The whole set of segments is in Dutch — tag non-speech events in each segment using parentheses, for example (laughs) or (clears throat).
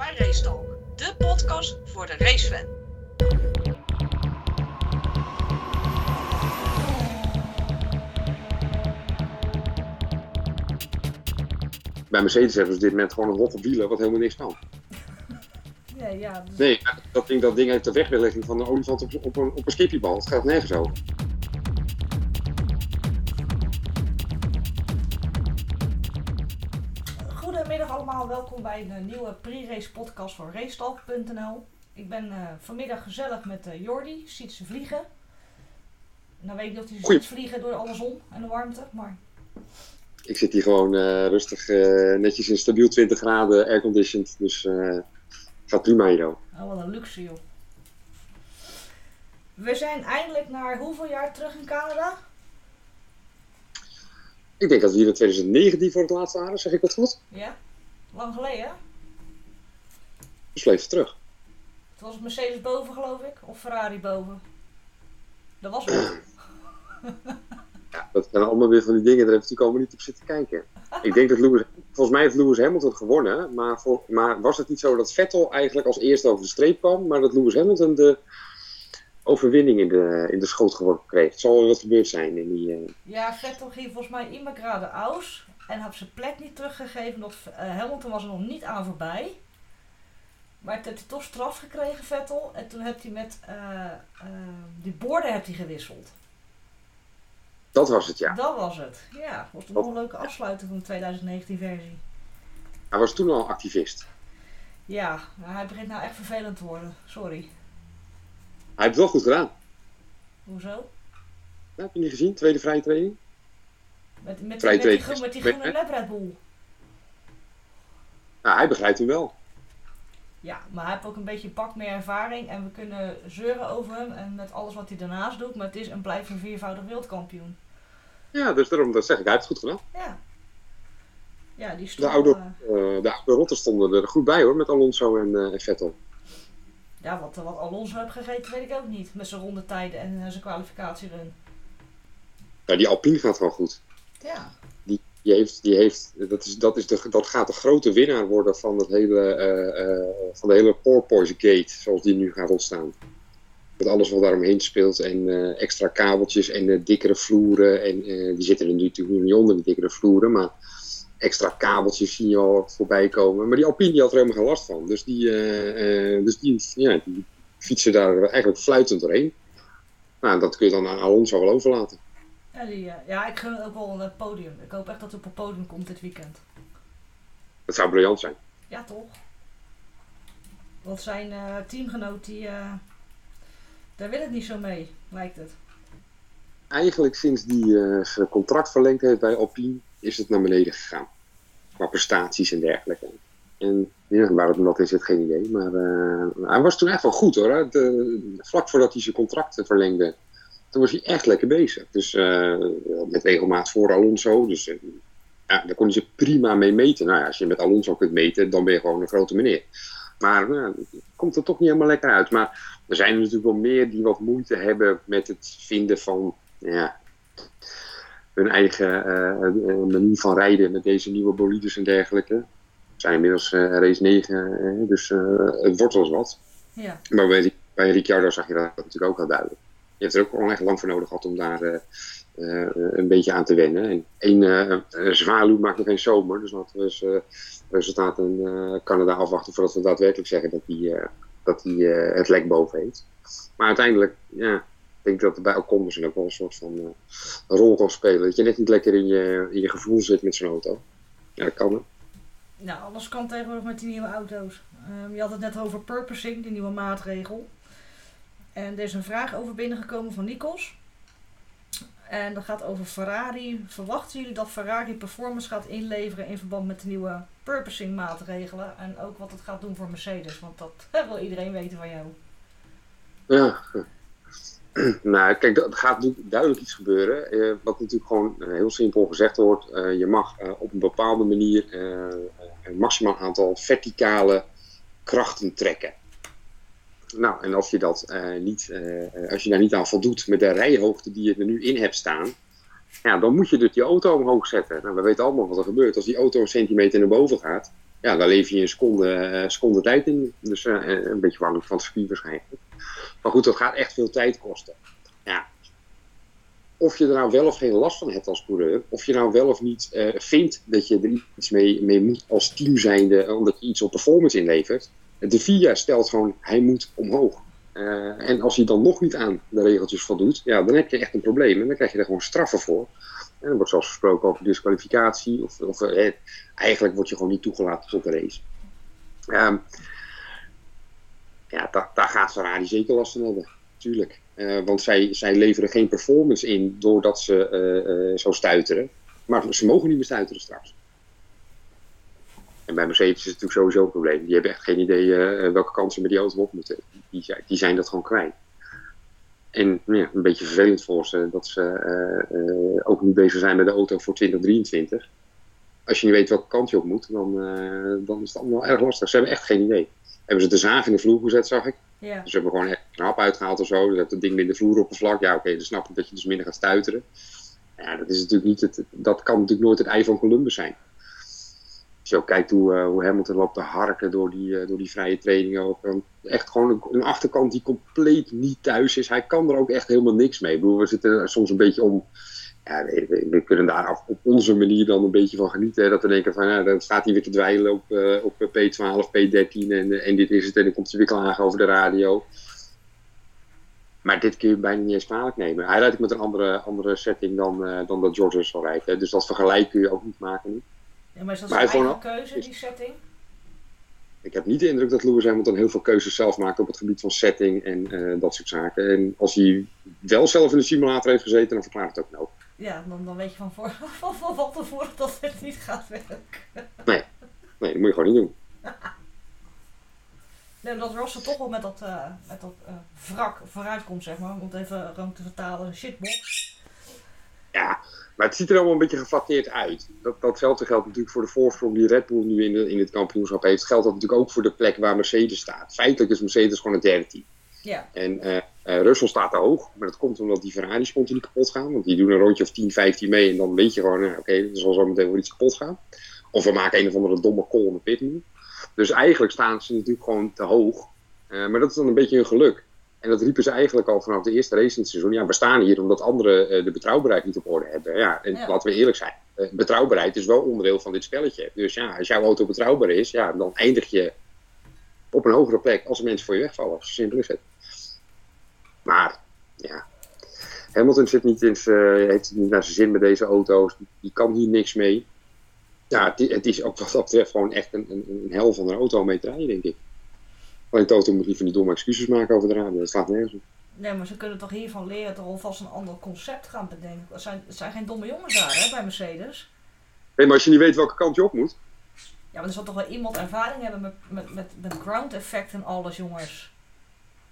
bij Racetalk, de podcast voor de racefan. Bij Mercedes hebben ze op dit moment gewoon een op wielen wat helemaal niks kan. Nee, ja. dus- Nee, dat ding, dat ding heeft de wegbeweging van een olifant op, op, een, op een skippiebal. Het gaat nergens over. Bij een nieuwe pre-race podcast van Racetalk.nl. Ik ben eh, vanmiddag gezellig met eh, Jordi, ziet ze vliegen. Nou weet ik niet of hij ze ziet vliegen door alle zon en de warmte, maar Ik zit hier gewoon eh, rustig, netjes in stabiel 20 graden, airconditioned. Dus gaat prima hier ook. oh, wat een luxe joh. We zijn eindelijk naar hoeveel jaar terug in Canada? Ik denk dat we hier in 2019 voor het laatst waren, zeg ik wat goed? Ja, lang geleden? Dus leef terug. Toen was het Mercedes boven geloof ik, of Ferrari boven. Dat was het. (clears throat) (laughs) Ja, dat zijn allemaal weer van die dingen, daar ik natuurlijk allemaal niet op zitten kijken. Ik denk dat Lewis, volgens mij heeft Lewis Hamilton gewonnen, maar, voor, maar was het niet zo dat Vettel eigenlijk als eerste over de streep kwam, maar dat Lewis Hamilton de overwinning in de, in de schoot geworpen kreeg? Het zal wel wat gebeurd zijn in die... eh, Ja, Vettel ging volgens mij immigrar de aus en had zijn plek niet teruggegeven. Omdat eh, Hamilton was er nog niet aan voorbij. Maar toen heeft hij toch straf gekregen, Vettel. En toen heeft hij met eh, eh, die borden heeft hij gewisseld. dat was het, ja. Dat was het. Ja, was nog een leuke afsluiting van de 2019 versie. Hij was toen al activist. Ja, hij begint nou echt vervelend te worden. Sorry. Hij heeft het wel goed gedaan. Hoezo? Heb je niet gezien? Tweede vrije training? Met, met, met, die, tweede. groen- met die groene Bull. Nou, hij begrijpt hem wel. Ja, maar hij heeft ook een beetje pak meer ervaring. En we kunnen zeuren over hem en met alles wat hij daarnaast doet. Maar het is en blijft een viervoudig wereldkampioen. Ja, dus daarom dat zeg ik. Hij heeft het goed gedaan. Ja. Ja, die De stond... oude, eh, eh, de oude rotten stonden er goed bij hoor, met Alonso en, en Vettel. ja, wat, wat Alonso heeft gegeten weet ik ook niet. Met zijn rondetijden en zijn kwalificatierun. Ja, die Alpine gaat wel goed. Die heeft, die heeft, dat, is, dat, is de, dat gaat de grote winnaar worden van, het hele, eh, eh, van de hele porpoise gate, zoals die nu gaat ontstaan. Met alles wat daaromheen speelt en eh, extra kabeltjes en eh, dikkere vloeren. En die zitten er nu natuurlijk niet onder, die dikkere vloeren, maar extra kabeltjes zie je al voorbij komen. Maar die Alpine die had er helemaal geen last van. Dus die, dus die, ja, die fietsen daar eigenlijk fluitend doorheen. Nou, dat kun je dan aan Alonso wel overlaten. Ja, die, eh, ja, ik gun ook wel een podium. Ik hoop echt dat hij op het podium komt dit weekend. Dat zou briljant zijn. Ja, toch? Want zijn eh, teamgenoot, die, eh, daar wil het niet zo mee, lijkt het. Eigenlijk sinds die eh, zijn contract verlengd heeft bij Alpine, is het naar beneden gegaan. Qua prestaties en dergelijke. En ja, waar het nog in zit, geen idee. Maar eh, hij was toen echt wel goed hoor. hè. De, vlak voordat hij zijn contract verlengde, toen was hij echt lekker bezig. Dus eh, met regelmaat voor Alonso. Dus eh, ja, daar kon hij ze prima mee meten. Nou ja, als je met Alonso kunt meten, dan ben je gewoon een grote meneer. Maar nou, komt er toch niet helemaal lekker uit. Maar er zijn er natuurlijk wel meer die wat moeite hebben met het vinden van ja, hun eigen eh, eh, manier van rijden met deze nieuwe bolides en dergelijke. Het zijn inmiddels eh, race 9, eh, dus eh, het wordt wel eens wat. Ja. Maar bij, bij Ricciardo zag je dat natuurlijk ook wel duidelijk. Je hebt er ook echt lang voor nodig gehad om daar eh, eh, een beetje aan te wennen. En één eh, eh, zwaluw maakt nog geen zomer, dus laten we eens resultaten in Canada afwachten voordat we daadwerkelijk zeggen dat eh, dat eh, het lek boven heeft. Maar uiteindelijk, ja, ik denk dat er bij Ocon misschien ook wel een soort van rol kan spelen. Dat je net niet lekker in je, in je gevoel zit met zo'n auto. Ja, dat kan. Nou, alles kan tegenwoordig met die nieuwe auto's. Ehm, je had het net over purposing, die nieuwe maatregel. En er is een vraag over binnengekomen van Nikos. En dat gaat over Ferrari. Verwachten jullie dat Ferrari performance gaat inleveren in verband met de nieuwe purposing maatregelen? En ook wat het gaat doen voor Mercedes, want dat (laughs) wil iedereen weten van jou. Ja. (clears throat) Nou, kijk, er gaat natuurlijk duidelijk iets gebeuren. eh, wat natuurlijk gewoon eh, heel simpel gezegd wordt. eh, je mag op een bepaalde manier een maximaal aantal verticale krachten trekken. Nou, en als je, dat, eh, niet, eh, als je daar niet aan voldoet met de rijhoogte die je er nu in hebt staan, ja, dan moet je dus die auto omhoog zetten. Nou, we weten allemaal wat er gebeurt. Als die auto een centimeter naar boven gaat, ja, daar leef je een seconde, eh, seconde tijd in. Dus eh, een beetje warm van het circuit waarschijnlijk. Maar goed, dat gaat echt veel tijd kosten. Ja. Of je er nou wel of geen last van hebt als coureur, of je nou wel of niet eh, vindt dat je er iets mee, mee moet als team zijnde, omdat je iets op performance inlevert. De VIA stelt gewoon, hij moet omhoog. Uh, en als hij dan nog niet aan de regeltjes voldoet, ja, dan heb je echt een probleem. En dan krijg je er gewoon straffen voor. En dan wordt zelfs gesproken over disqualificatie. Of, of eh, eigenlijk word je gewoon niet toegelaten tot de race. Um, ja, da daar gaat Ferrari zeker last van hebben. Tuurlijk. Uh, want zij, zij leveren geen performance in doordat ze uh, zo stuiteren. Maar ze mogen niet meer stuiteren straks. En bij Mercedes is het natuurlijk sowieso een probleem. Die hebben echt geen idee uh, welke kansen met die auto op moeten. Die, die zijn dat gewoon kwijt. En ja, een beetje vervelend voor ze dat ze uh, uh, ook niet bezig zijn met de auto voor 2023. Als je niet weet welke kant je op moet, dan, dan is het allemaal erg lastig. Ze hebben echt geen idee. Hebben ze de zaag in de vloer gezet, zag ik. Ja. Dus ze hebben gewoon echt knap uitgehaald of zo. Dus dat het ding minder vloeroppervlak. Ja, oké, okay, dan snap ik dat je dus minder gaat stuiteren. Ja, dat is natuurlijk niet het, dat kan natuurlijk nooit het ei van Columbus zijn je ook kijkt hoe, uh, hoe Hamilton loopt te harken door die, uh, door die vrije trainingen. Ook, echt gewoon een, achterkant die compleet niet thuis is. Hij kan er ook echt helemaal niks mee. We zitten soms een beetje om. Ja, we, we, kunnen daar op onze manier dan een beetje van genieten. Hè, dat we denken van, ja, dan staat hij weer te dweilen op, uh, op P12, P13 en, en dit is het. En dan komt hij weer klagen over de radio. Maar dit kun je bijna niet eens kwalijk nemen. Hij rijdt met een andere, andere setting dan, dan dat George Russell rijdt. Hè. Dus dat vergelijk kun je ook niet maken. Ja, maar is dat zijn eigen keuze, die setting? Ik heb niet de indruk dat Lewis Hamilton heel veel keuzes zelf maakt op het gebied van setting en uh, dat soort zaken. En als hij wel zelf in de simulator heeft gezeten, dan verklaart het ook nou. Ja, dan, dan weet je van, voor, (laughs) van, van, van tevoren dat het niet gaat werken. Nee, nee dat moet je gewoon niet doen. (laughs) nee, dat Russell toch wel met dat, uh, met dat uh, wrak vooruit komt, zeg maar. Om het even rond te vertalen, shitbox. Ja, maar het ziet er allemaal een beetje geflatteerd uit. Dat, datzelfde geldt natuurlijk voor de voorsprong die Red Bull nu in, de, in het kampioenschap heeft. Geldt dat natuurlijk ook voor de plek waar Mercedes staat. Feitelijk is Mercedes gewoon een derde team. Ja. En uh, uh, Russell staat te hoog. Maar dat komt omdat die Ferraris continu kapot gaan. Want die doen een rondje of 10, 15 mee. En dan weet je gewoon, uh, oké, okay, er zal zo meteen wel iets kapot gaan. Of we maken een of andere domme call in de pit nu. Dus eigenlijk staan ze natuurlijk gewoon te hoog. maar dat is dan een beetje hun geluk. En dat riepen ze eigenlijk al vanaf de eerste race in het seizoen. Ja, we staan hier omdat anderen uh, de betrouwbaarheid niet op orde hebben. Ja, en Ja. laten we eerlijk zijn. uh, betrouwbaarheid is wel onderdeel van dit spelletje. Dus ja, als jouw auto betrouwbaar is, ja, dan eindig je op een hogere plek als er mensen voor je wegvallen. Zo simpel is het. Maar, ja. Hamilton zit niet in zijn, heeft niet naar zijn zin met deze auto's. Die kan hier niks mee. Ja, het, het is ook wat dat betreft gewoon echt een, een, een hel van een auto om mee te rijden, denk ik. Alleen Toto moet niet van die domme excuses maken over de radio. Dat slaat nergens op. Nee, maar ze kunnen toch hiervan leren toch alvast een ander concept gaan bedenken. Het zijn, het zijn geen domme jongens daar, hè, bij Mercedes. Nee, maar als je niet weet welke kant je op moet. Ja, maar er zal toch wel iemand ervaring hebben met, met, met, met ground effect en alles, jongens.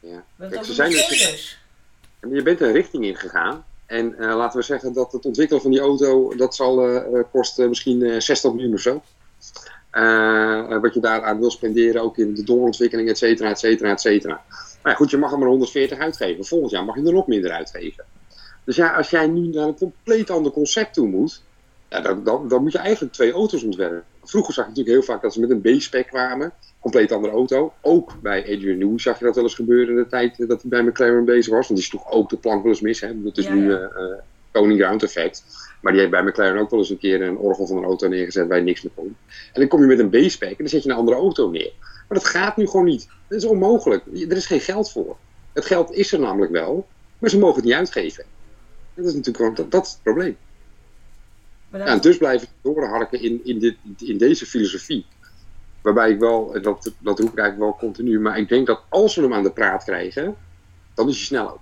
Ja. We Kijk, ze zijn dus- je bent een richting ingegaan. En eh, laten we zeggen dat het ontwikkelen van die auto, dat zal kosten misschien eh, 60 miljoen of zo. Eh, wat je daaraan wil spenderen, ook in de doorontwikkeling, et cetera, et cetera, et cetera. Maar ja, goed, je mag er maar 140 uitgeven. Volgend jaar mag je er nog minder uitgeven. Dus ja, als jij nu naar een compleet ander concept toe moet, ja, dan, dan, dan moet je eigenlijk twee auto's ontwerpen. Vroeger zag je natuurlijk heel vaak dat ze met een B-spec kwamen. Compleet andere auto. Ook bij Adrian Newey zag je dat wel eens gebeuren in de tijd dat hij bij McLaren bezig was. Want die sloeg ook de plank wel eens mis. Hè. Dat is Ja, nu ja. eh eh, koning ground effect. Maar die heeft bij McLaren ook wel eens een keer een orgel van een auto neergezet waar je niks meer kon. En dan kom je met een B-spec en dan zet je een andere auto neer. Maar dat gaat nu gewoon niet. Dat is onmogelijk. Er is geen geld voor. Het geld is er namelijk wel, maar ze mogen het niet uitgeven. Dat is natuurlijk gewoon, dat, dat is het probleem. Maar Ja, en dus blijven doorharken in, in, dit, in deze filosofie. Waarbij ik wel, dat, dat roep ik eigenlijk wel continu, maar ik denk dat als we hem aan de praat krijgen, dan is hij snel ook.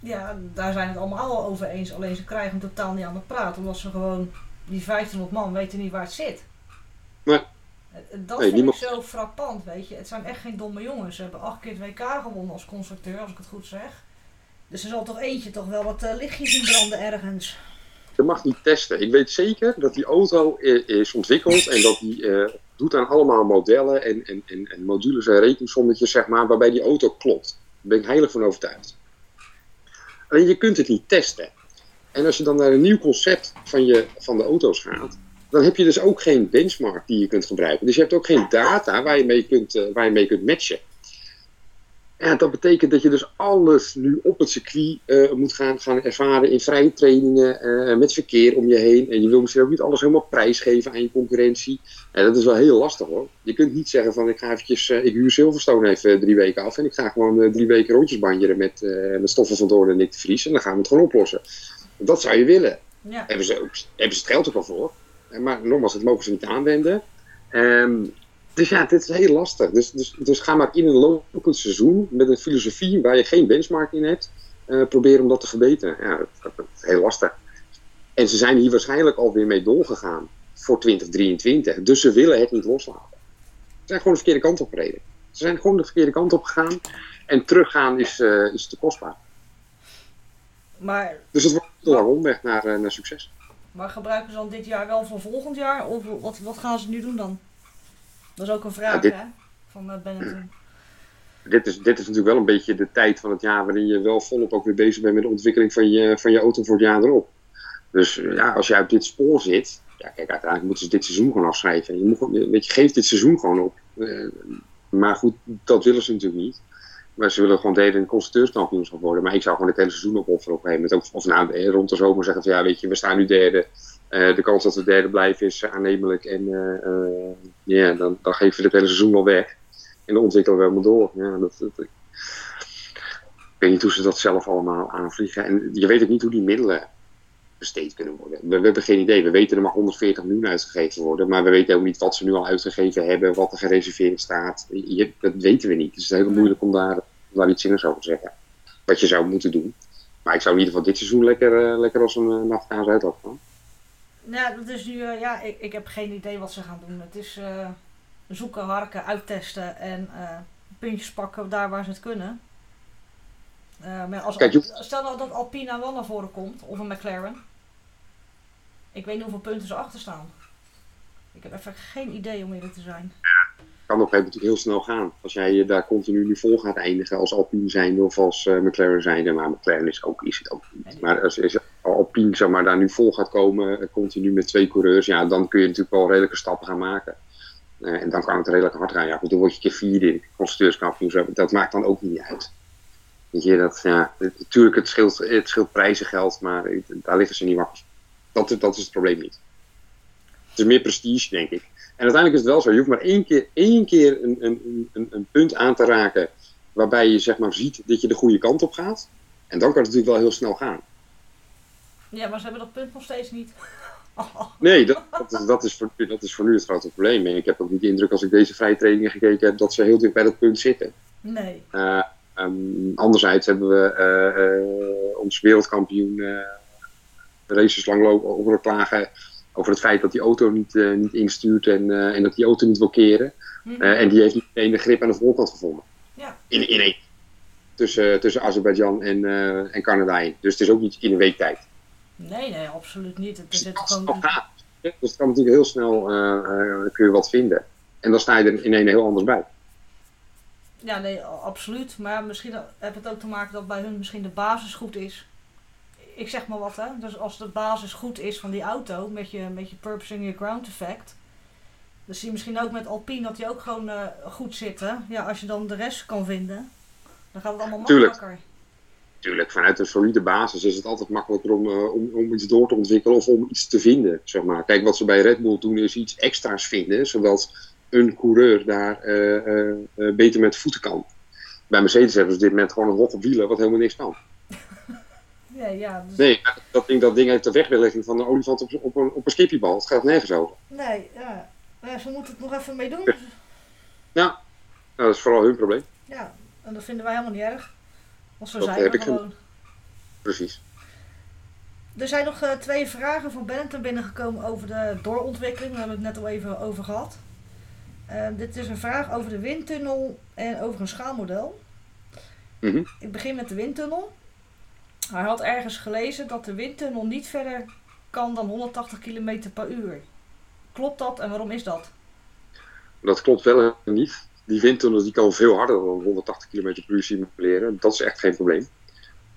Ja, daar zijn het allemaal al over eens. Alleen ze krijgen hem totaal niet aan de praat. Omdat ze gewoon, die 1500 man, weten niet waar het zit. Nee. Dat Nee, vind niemand- ik zo frappant, weet je. Het zijn echt geen domme jongens. Ze hebben acht keer het WK gewonnen als constructeur, als ik het goed zeg. Dus er zal toch eentje toch wel wat eh, lichtjes in branden ergens. Je mag niet testen. Ik weet zeker dat die auto is ontwikkeld en dat die eh, doet aan allemaal modellen en, en, en, en modules en rekensommetjes, zeg maar, waarbij die auto klopt. Daar ben ik heilig van overtuigd. Alleen je kunt het niet testen. En als je dan naar een nieuw concept van, je, van de auto's gaat, dan heb je dus ook geen benchmark die je kunt gebruiken. Dus je hebt ook geen data waar je mee kunt, eh, waar je mee kunt matchen. Ja, dat betekent dat je dus alles nu op het circuit eh, moet gaan, gaan ervaren in vrije trainingen, eh, met verkeer om je heen. En je wil misschien ook niet alles helemaal prijsgeven aan je concurrentie. En dat is wel heel lastig hoor. Je kunt niet zeggen van ik ga eventjes, ik huur Silverstone even drie weken af en ik ga gewoon drie weken rondjes bandjeren met, met Stoffen van Doorn en Nick de Vries. En dan gaan we het gewoon oplossen. Dat zou je willen. Ja. Hebben, ze hebben ze het geld ook al voor. Maar nogmaals, dat mogen ze niet aanwenden. Ehm, dus ja, dit is heel lastig. Dus, dus, dus ga maar in een lopend seizoen met een filosofie waar je geen benchmark in hebt, uh, proberen om dat te verbeteren. Ja, dat, dat, is heel lastig. En ze zijn hier waarschijnlijk alweer mee doorgegaan voor 2023. Dus ze willen het niet loslaten. Ze zijn gewoon de verkeerde kant op gereden. Ze zijn gewoon de verkeerde kant op gegaan. En teruggaan is, uh, is te kostbaar. Maar, dus het wordt een lange omweg naar, uh, naar succes. Maar gebruiken ze dan dit jaar wel voor volgend jaar? Of wat, wat gaan ze nu doen dan? Dat is ook een vraag, ja, dit, hè? Van uh, Benetton. (clears throat) Dit is, dit is natuurlijk wel een beetje de tijd van het jaar waarin je wel volop ook weer bezig bent met de ontwikkeling van je, van je auto voor het jaar erop. Dus ja, als jij op dit spoor zit, ja, kijk, uiteindelijk moeten ze dit seizoen gewoon afschrijven. Je, moet, weet je, geef dit seizoen gewoon op. Uh, maar goed, dat willen ze natuurlijk niet. Maar ze willen gewoon derde in constructeurskampioenschap worden. Maar ik zou gewoon het hele seizoen opofferen op een gegeven moment. Of, of nou, rond de zomer zeggen van ja, weet je, we staan nu derde. Uh, de kans dat we derde blijven is aannemelijk. En uh, uh, yeah, dan, dan geven we het hele seizoen wel weg. En dan ontwikkelen we helemaal door. Ja, dat, dat, ik weet niet hoe ze dat zelf allemaal aanvliegen. En je weet ook niet hoe die middelen besteed kunnen worden. We, hebben geen idee. We weten er maar 140 miljoen uitgegeven worden. Maar we weten ook niet wat ze nu al uitgegeven hebben. Wat er gereserveerd staat. Je, dat weten we niet. Dus het is heel moeilijk om daar, daar iets zinnigs over te zeggen. Wat je zou moeten doen. Maar ik zou in ieder geval dit seizoen lekker, uh, lekker als een, Afrikaanse uitloop gaan. Ja, dat is nu, uh, ja, ik, ik heb geen idee wat ze gaan doen. Het is uh, zoeken, harken, uittesten en puntjes pakken daar waar ze het kunnen. maar als, Kijk, je... stel nou dat Alpina wel naar voren komt, of een McLaren. Ik weet niet hoeveel punten ze achter staan. Ik heb even geen idee om eerlijk te zijn. kan op een natuurlijk heel snel gaan. Als jij je daar continu nu vol gaat eindigen als Alpine zijnde of als McLaren zijnde. Maar McLaren is, ook, is het ook niet. Maar als, als Alpine zeg maar, daar nu vol gaat komen, continu met twee coureurs, ja, dan kun je natuurlijk wel redelijke stappen gaan maken. Uh, en dan kan het redelijk hard gaan. Ja, goed, dan word je keer vierde in constructeurskampioenschap. Dat maakt dan ook niet uit. Weet je, dat, ja, natuurlijk, het scheelt, het scheelt prijzengeld, maar daar liggen ze niet wakker. Dat, dat is het probleem niet. Het is meer prestige, denk ik. En uiteindelijk is het wel zo. Je hoeft maar één keer, één keer een, een, een, een punt aan te raken waarbij je zeg maar ziet dat je de goede kant op gaat. En dan kan het natuurlijk wel heel snel gaan. Ja, maar ze hebben dat punt nog steeds niet. (laughs) Nee, dat, dat, is, dat, is voor, dat is voor nu het grote probleem. En ik heb ook niet de indruk als ik deze vrije trainingen gekeken heb dat ze heel dicht bij dat punt zitten. Nee. Uh, um, anderzijds hebben we uh, uh, ons wereldkampioen races lang lopen over klagen over het feit dat die auto niet, uh, niet instuurt en, uh, en dat die auto niet wil keren. Mm -hmm. uh, en die heeft niet meteen de grip aan de voorkant gevonden. Ja. In, in één. Tussen, tussen Azerbeidzjan en, en Canada in. Dus het is ook niet in een week tijd. Nee, nee, absoluut niet. Het dus is het gewoon... Dus het kan natuurlijk heel snel kun je wat vinden. En dan sta je er in een heel anders bij. Ja, nee, absoluut. Maar misschien heeft het ook te maken dat bij hun misschien de basis goed is ik zeg maar wat hè. Dus als de basis goed is van die auto, met je, met je purposing je ground effect. Dan zie je misschien ook met Alpine dat die ook gewoon uh, goed zitten. Ja, als je dan de rest kan vinden, dan gaat het allemaal makkelijker. Tuurlijk, Tuurlijk vanuit een solide basis is het altijd makkelijker om, uh, om, om iets door te ontwikkelen of om iets te vinden. Zeg maar. Kijk, wat ze bij Red Bull doen is iets extra's vinden, zodat een coureur daar uh, beter met voeten kan. Bij Mercedes hebben ze dit met gewoon een hok op wielen wat helemaal niks kan. (laughs) Nee, ja, dus... nee dat, ding, dat ding heeft de wegbeweging van een olifant op, op, een, op een skippiebal. Het gaat nergens over. Nee, ja. ja. Ze moeten het nog even mee doen. Ja, nou, dat is vooral hun probleem. Ja, en dat vinden wij helemaal niet erg. Want zo dat zijn heb we ik gewoon. Precies. Er zijn nog uh, twee vragen van Benetton binnengekomen over de doorontwikkeling. Daar hebben we het net al even over gehad. Uh, dit is een vraag over de windtunnel en over een schaalmodel. Mm -hmm. Ik begin met de windtunnel. Hij had ergens gelezen dat de windtunnel niet verder kan dan 180 km per uur. Klopt dat en waarom is dat? Dat klopt wel niet. Die windtunnel die kan veel harder dan 180 km per uur simuleren. Dat is echt geen probleem.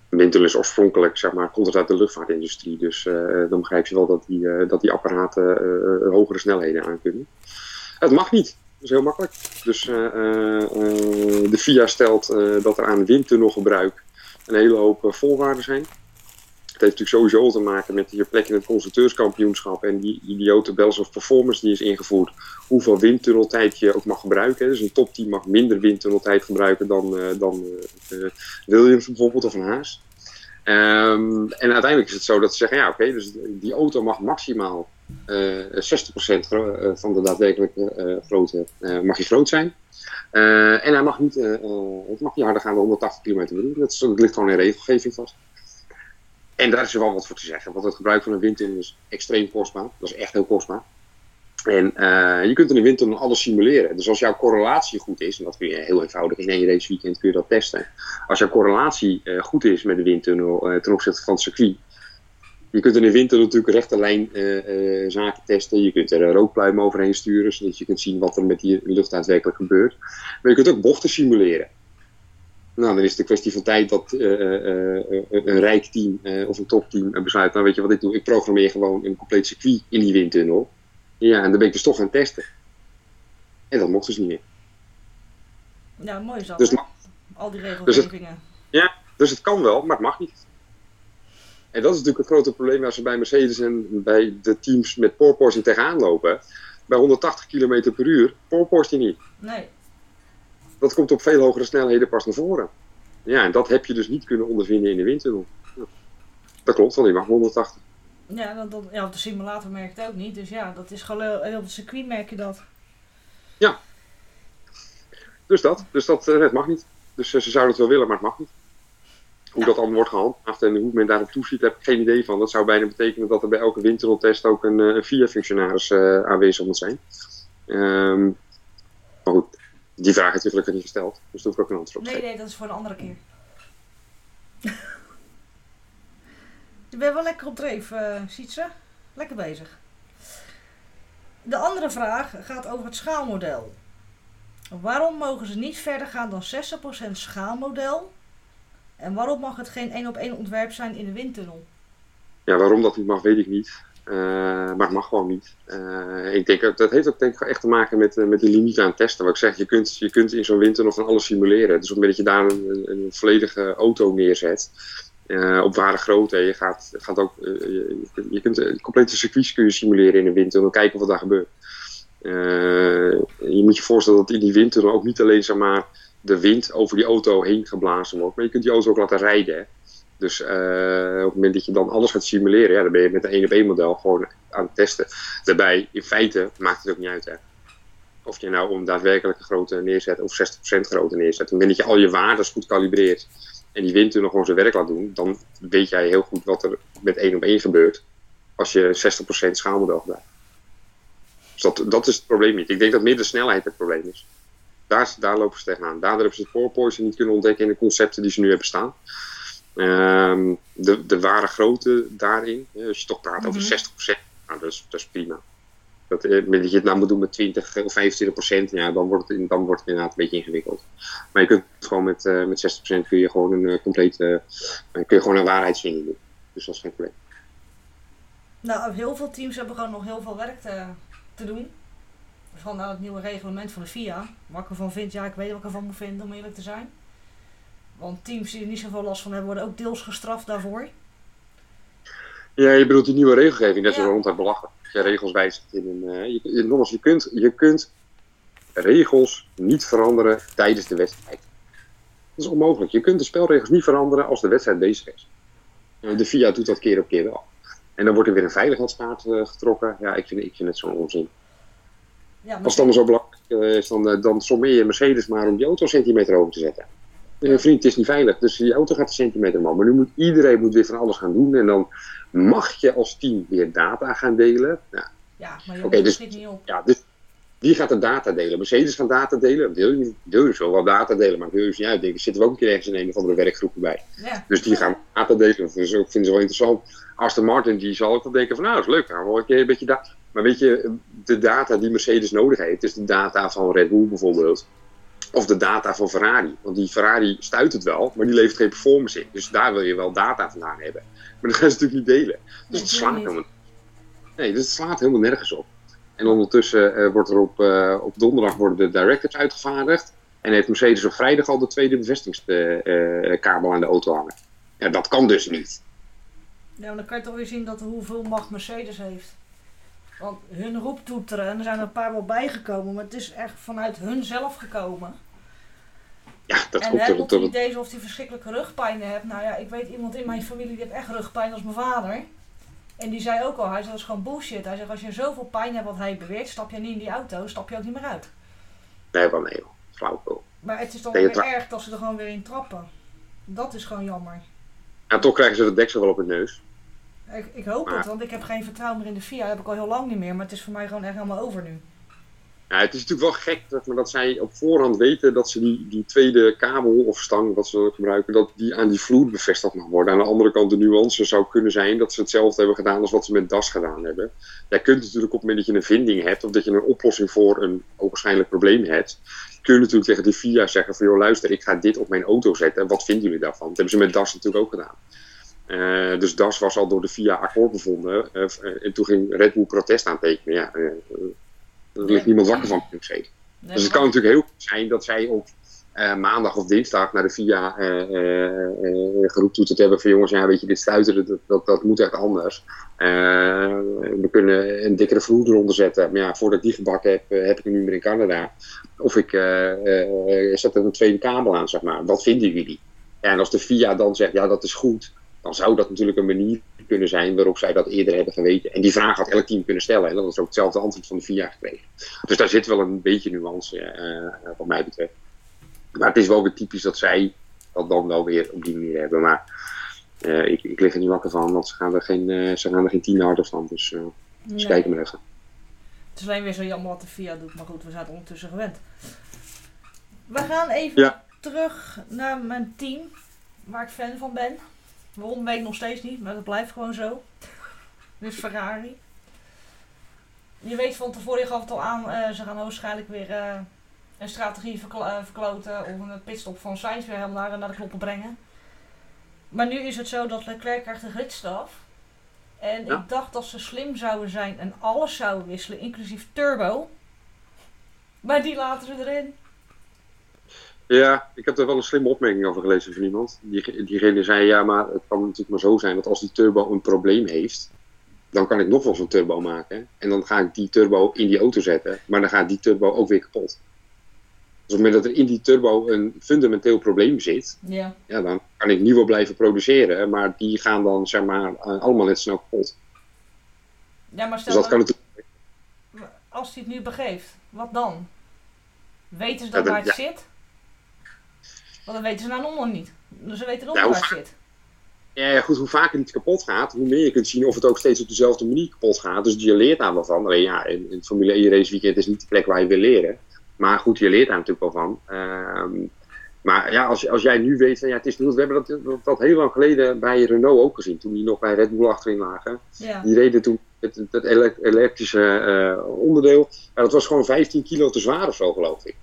windtunnel is oorspronkelijk, zeg maar, komt het uit de luchtvaartindustrie. Dus dan begrijp je wel dat die, dat die apparaten hogere snelheden aan kunnen. Het mag niet. Dat is heel makkelijk. Dus de FIA stelt dat er aan windtunnelgebruik een hele hoop voorwaarden zijn. Het heeft natuurlijk sowieso te maken met je plek in het constructeurskampioenschap en die idiote bells of performance die is ingevoerd. Hoeveel windtunneltijd je ook mag gebruiken. Dus een topteam mag minder windtunneltijd gebruiken dan, uh, dan uh, Williams bijvoorbeeld of een Haas. Um, en uiteindelijk is het zo dat ze zeggen, ja oké, dus die auto mag maximaal uh, 60% van de daadwerkelijke grootte mag je groot zijn. en hij mag niet, het mag niet harder gaan dan 180 km per uur. Dat, dat ligt gewoon in regelgeving vast. En daar is er wel wat voor te zeggen, want het gebruik van een windtunnel is extreem kostbaar. Dat is echt heel kostbaar. En uh, je kunt in een windtunnel alles simuleren. Dus als jouw correlatie goed is, en dat kun je heel eenvoudig in één race weekend kun je dat testen. Als jouw correlatie uh, goed is met de windtunnel uh, ten opzichte van het circuit. Je kunt in een windtunnel natuurlijk rechte lijn zaken testen. Je kunt er een rookpluim overheen sturen, zodat je kunt zien wat er met die lucht daadwerkelijk gebeurt. Maar je kunt ook bochten simuleren. Nou, dan is het een kwestie van tijd dat uh, uh, een rijk team of een topteam besluit, nou weet je wat ik doe, ik programmeer gewoon een compleet circuit in die windtunnel. Ja, en dan ben ik dus toch gaan testen. En dat mocht dus niet meer. Ja, mooi is dat, dus, Al die regelgevingen. Dus ja, dus het kan wel, maar het mag niet. En dat is natuurlijk het grote probleem als we bij Mercedes en bij de teams met porpoising tegenaan lopen. Bij 180 km per uur porpoist je niet. Nee dat komt op veel hogere snelheden pas naar voren. Ja, en dat heb je dus niet kunnen ondervinden in de windtunnel. Dat klopt, want die mag 180. Ja, dat, ja, op de simulator merk je het ook niet. Dus ja, dat is gewoon op het circuit merk je dat. Ja. Dus dat. Dus dat het mag niet. Dus ze zouden het wel willen, maar het mag niet. Hoe dat allemaal wordt gehandhaafd en hoe men daarop toeziet, heb ik geen idee van. Dat zou bijna betekenen dat er bij elke windtunneltest ook een, een VIA-functionaris uh, aanwezig moet zijn. Um, maar goed, die vraag heeft gelukkig niet gesteld, dus daar hoef ik ook een antwoord op Nee, nee, dat is voor een andere keer. (laughs) je bent wel lekker op dreef, uh, Sietse. Lekker bezig. De andere vraag gaat over het schaalmodel. Waarom mogen ze niet verder gaan dan 60% schaalmodel? En waarom mag het geen één op één ontwerp zijn in de windtunnel? Ja, waarom dat niet mag, weet ik niet. Uh, maar het mag gewoon niet. Uh, ik denk, dat heeft ook denk ik echt te maken met, uh, met de limiet aan testen. Wat ik zeg, je kunt, je kunt in zo'n winter van alles simuleren. Dus op het moment dat je daar een, een volledige auto neerzet, op ware grootte, je, gaat, gaat ook, je, kunt complete circuits kun je simuleren in een winter en kijken wat daar gebeurt. je moet je voorstellen dat in die winter ook niet alleen zeg maar, de wind over die auto heen geblazen wordt, maar je kunt die auto ook laten rijden. Dus uh, op het moment dat je dan alles gaat simuleren, ja, dan ben je met een 1 op 1 model gewoon aan het testen. Daarbij, in feite, maakt het ook niet uit. Hè. Of je nou om daadwerkelijk een grote neerzet of 60% grote neerzet. Op het moment dat je al je waardes goed kalibreert en die windtunnel gewoon zijn werk laat doen, dan weet jij heel goed wat er met 1 op 1 gebeurt als je 60% schaalmodel gebruikt. Dus dat, dat is het probleem niet. Ik denk dat meer de snelheid het probleem is. Daar, daar lopen ze tegenaan. Daardoor hebben ze het porpoising niet kunnen ontdekken in de concepten die ze nu hebben staan. Um, de, de ware grootte daarin, als je toch praat over 60%, mhm. nou, dat, is, dat is prima. Dat, eh, dat je het nou moet doen met 20 of 25 procent, ja, dan wordt, het, dan wordt het inderdaad een beetje ingewikkeld. Maar je kunt gewoon met, uh, met 60 procent kun je gewoon een uh, complete, uh, kun je gewoon een waarheidsvinding doen. Dus dat is geen probleem. Nou, heel veel teams hebben gewoon nog heel veel werk te, te doen. Vandaar het nieuwe reglement van de FIA. Wat ik ervan vind, ja, ik weet wat ik ervan moet vinden om eerlijk te zijn. Want teams die er niet zoveel last van hebben, worden ook deels gestraft daarvoor. Ja, je bedoelt die nieuwe regelgeving, dat is ja. ronduit belachelijk. Je regels wijzigt in een. Uh, je, je, nogmaals, je kunt, je kunt regels niet veranderen tijdens de wedstrijd. Dat is onmogelijk. Je kunt de spelregels niet veranderen als de wedstrijd bezig is. Uh, de FIA doet dat keer op keer wel. En dan wordt er weer een veiligheidskaart uh, getrokken. Ja, ik vind, ik vind het zo'n onzin. Ja, Als het allemaal zo belangrijk is, dan, dan sommeer je Mercedes maar om die auto centimeter over te zetten. Uh, vriend, het is niet veilig. Dus die auto gaat een centimeter man. Maar nu moet iedereen moet weer van alles gaan doen. En dan mag je als team weer data gaan delen. Nou, ja, maar je okay, dus, niet op. Ja, dus wie gaat er data delen? Mercedes gaan data delen. Wil je, wil wel data delen, maar wil je niet uitdenken. Zitten we ook een keer ergens in een of andere werkgroepen bij. Ja. Dus die gaan data delen. Dat vinden ze, vinden ze wel interessant. Aston Martin die zal ook wel denken van nou, dat is leuk. Gaan we wel een keer een beetje data. Maar weet je, de data die Mercedes nodig heeft, is de data van Red Bull bijvoorbeeld Of de data van Ferrari. Want die Ferrari stuit het wel, maar die levert geen performance in. Dus daar wil je wel data vandaan hebben. Maar dat gaan ze natuurlijk niet delen. Dus het slaat helemaal Nee, dus het slaat helemaal nergens op. En ondertussen eh, wordt er op, eh, op donderdag worden de directives uitgevaardigd. En heeft Mercedes op vrijdag al de tweede bevestigingskabel aan de auto hangen. Ja, dat kan dus niet. Ja, maar dan kan je toch weer zien dat hoeveel macht Mercedes heeft. Want hun roeptoeteren, en er zijn er een paar wel bijgekomen, maar het is echt vanuit hun zelf gekomen. Ja, dat en komt er. dat- het idee of hij verschrikkelijke rugpijn hebt. Nou ja, ik weet iemand in mijn familie die heeft echt rugpijn als mijn vader. En die zei ook al, hij zei dat is gewoon bullshit. Hij zegt als je zoveel pijn hebt wat hij beweert, stap je niet in die auto, stap je ook niet meer uit. Nee, wel nee, joh. flauwekul. Maar het is dan Nee, weer erg dat ze er gewoon weer in trappen. Dat is gewoon jammer. Ja, toch krijgen ze de deksel wel op hun neus. Ik, ik hoop Maar- het, want ik heb geen vertrouwen meer in de FIA. Dat heb ik al heel lang niet meer, maar het is voor mij gewoon echt helemaal over nu. Ja, het is natuurlijk wel gek zeg maar, dat zij op voorhand weten dat ze die, die tweede kabel of stang wat ze gebruiken, dat die aan die vloer bevestigd mag worden. Aan de andere kant, de nuance zou kunnen zijn dat ze hetzelfde hebben gedaan als wat ze met DAS gedaan hebben. Jij kunt natuurlijk op het moment dat je een vinding hebt of dat je een oplossing voor een waarschijnlijk probleem hebt, kun je natuurlijk tegen de FIA zeggen van joh luister, ik ga dit op mijn auto zetten. Wat vinden jullie daarvan? Dat hebben ze met DAS natuurlijk ook gedaan. Eh, dus DAS was al door de FIA akkoord bevonden. eh, en toen ging Red Bull protest aantekenen. Ja, eh, eh, daar ligt niemand wakker van, moet. Nee, Dus het kan natuurlijk heel goed zijn dat zij op maandag of dinsdag naar de VIA geroeptoeterd hebben van jongens, ja weet je, dit stuiteren, dat, dat, dat moet echt anders. We kunnen een dikkere vloer eronder zetten. Maar ja, voordat ik die gebakken heb, heb ik hem niet meer in Canada. Of ik zet er een tweede kabel aan, zeg maar. Wat vinden jullie? En als de VIA dan zegt, ja dat is goed, dan zou dat natuurlijk een manier kunnen zijn waarop zij dat eerder hebben geweten. En die vraag had elk team kunnen stellen. En dat is ook hetzelfde antwoord van de VIA gekregen. Dus daar zit wel een beetje nuance, eh, wat mij betreft. Maar het is wel weer typisch dat zij dat dan wel weer op die manier hebben. Maar eh, ik, ik lig er niet wakker van, want ze gaan er geen, eh, ze gaan er geen tien harder van. Dus eh nee. kijken maar even. Het is alleen weer zo jammer wat de FIA doet, maar goed, we zijn ondertussen gewend. We gaan even Ja. terug naar mijn team, waar ik fan van ben. Waarom weet ik nog steeds niet, maar dat blijft gewoon zo. Dus Ferrari. Je weet van tevoren, je gaf het al aan, eh, ze gaan waarschijnlijk weer eh, een strategie eh, verkloten of een pitstop van Sainz weer helemaal naar, naar de knoppen brengen. Maar nu is het zo dat Leclerc krijgt een gridstaf. En Ja. ik dacht dat ze slim zouden zijn en alles zouden wisselen, inclusief turbo. Maar die laten ze erin. Ja, ik heb er wel een slimme opmerking over gelezen van iemand. Die, diegene zei, ja, maar het kan natuurlijk maar zo zijn dat als die turbo een probleem heeft, dan kan ik nog wel zo'n turbo maken. En dan ga ik die turbo in die auto zetten, maar dan gaat die turbo ook weer kapot. Dus op het moment dat er in die turbo een fundamenteel probleem zit, Ja. ja, dan kan ik nieuwe blijven produceren, maar die gaan dan zeg maar eh, allemaal net snel kapot. Ja, maar Dus stel dat dat- kan natuurlijk. als hij het nu begeeft, wat dan? Weten ze Ja, dan dan- waar het ja. zit? Want dan weten ze nou nog niet. Dus ze weten nog niet hoe waar het zit. Ja, goed, hoe vaker iets kapot gaat, hoe meer je kunt zien of het ook steeds op dezelfde manier kapot gaat. Dus je leert daar wel van. Alleen ja, in, in het Formule 1 race weekend is niet de plek waar je wil leren. Maar goed, je leert daar natuurlijk wel van. Ehm, maar ja, als, als jij nu weet van ja, het is niet. We hebben dat, dat, dat heel lang geleden bij Renault ook gezien. Toen die nog bij Red Bull achterin lagen. Ja. Die reden toen het, ele- elektrische eh, onderdeel. Ja, dat was gewoon 15 kilo te zwaar of zo, geloof ik.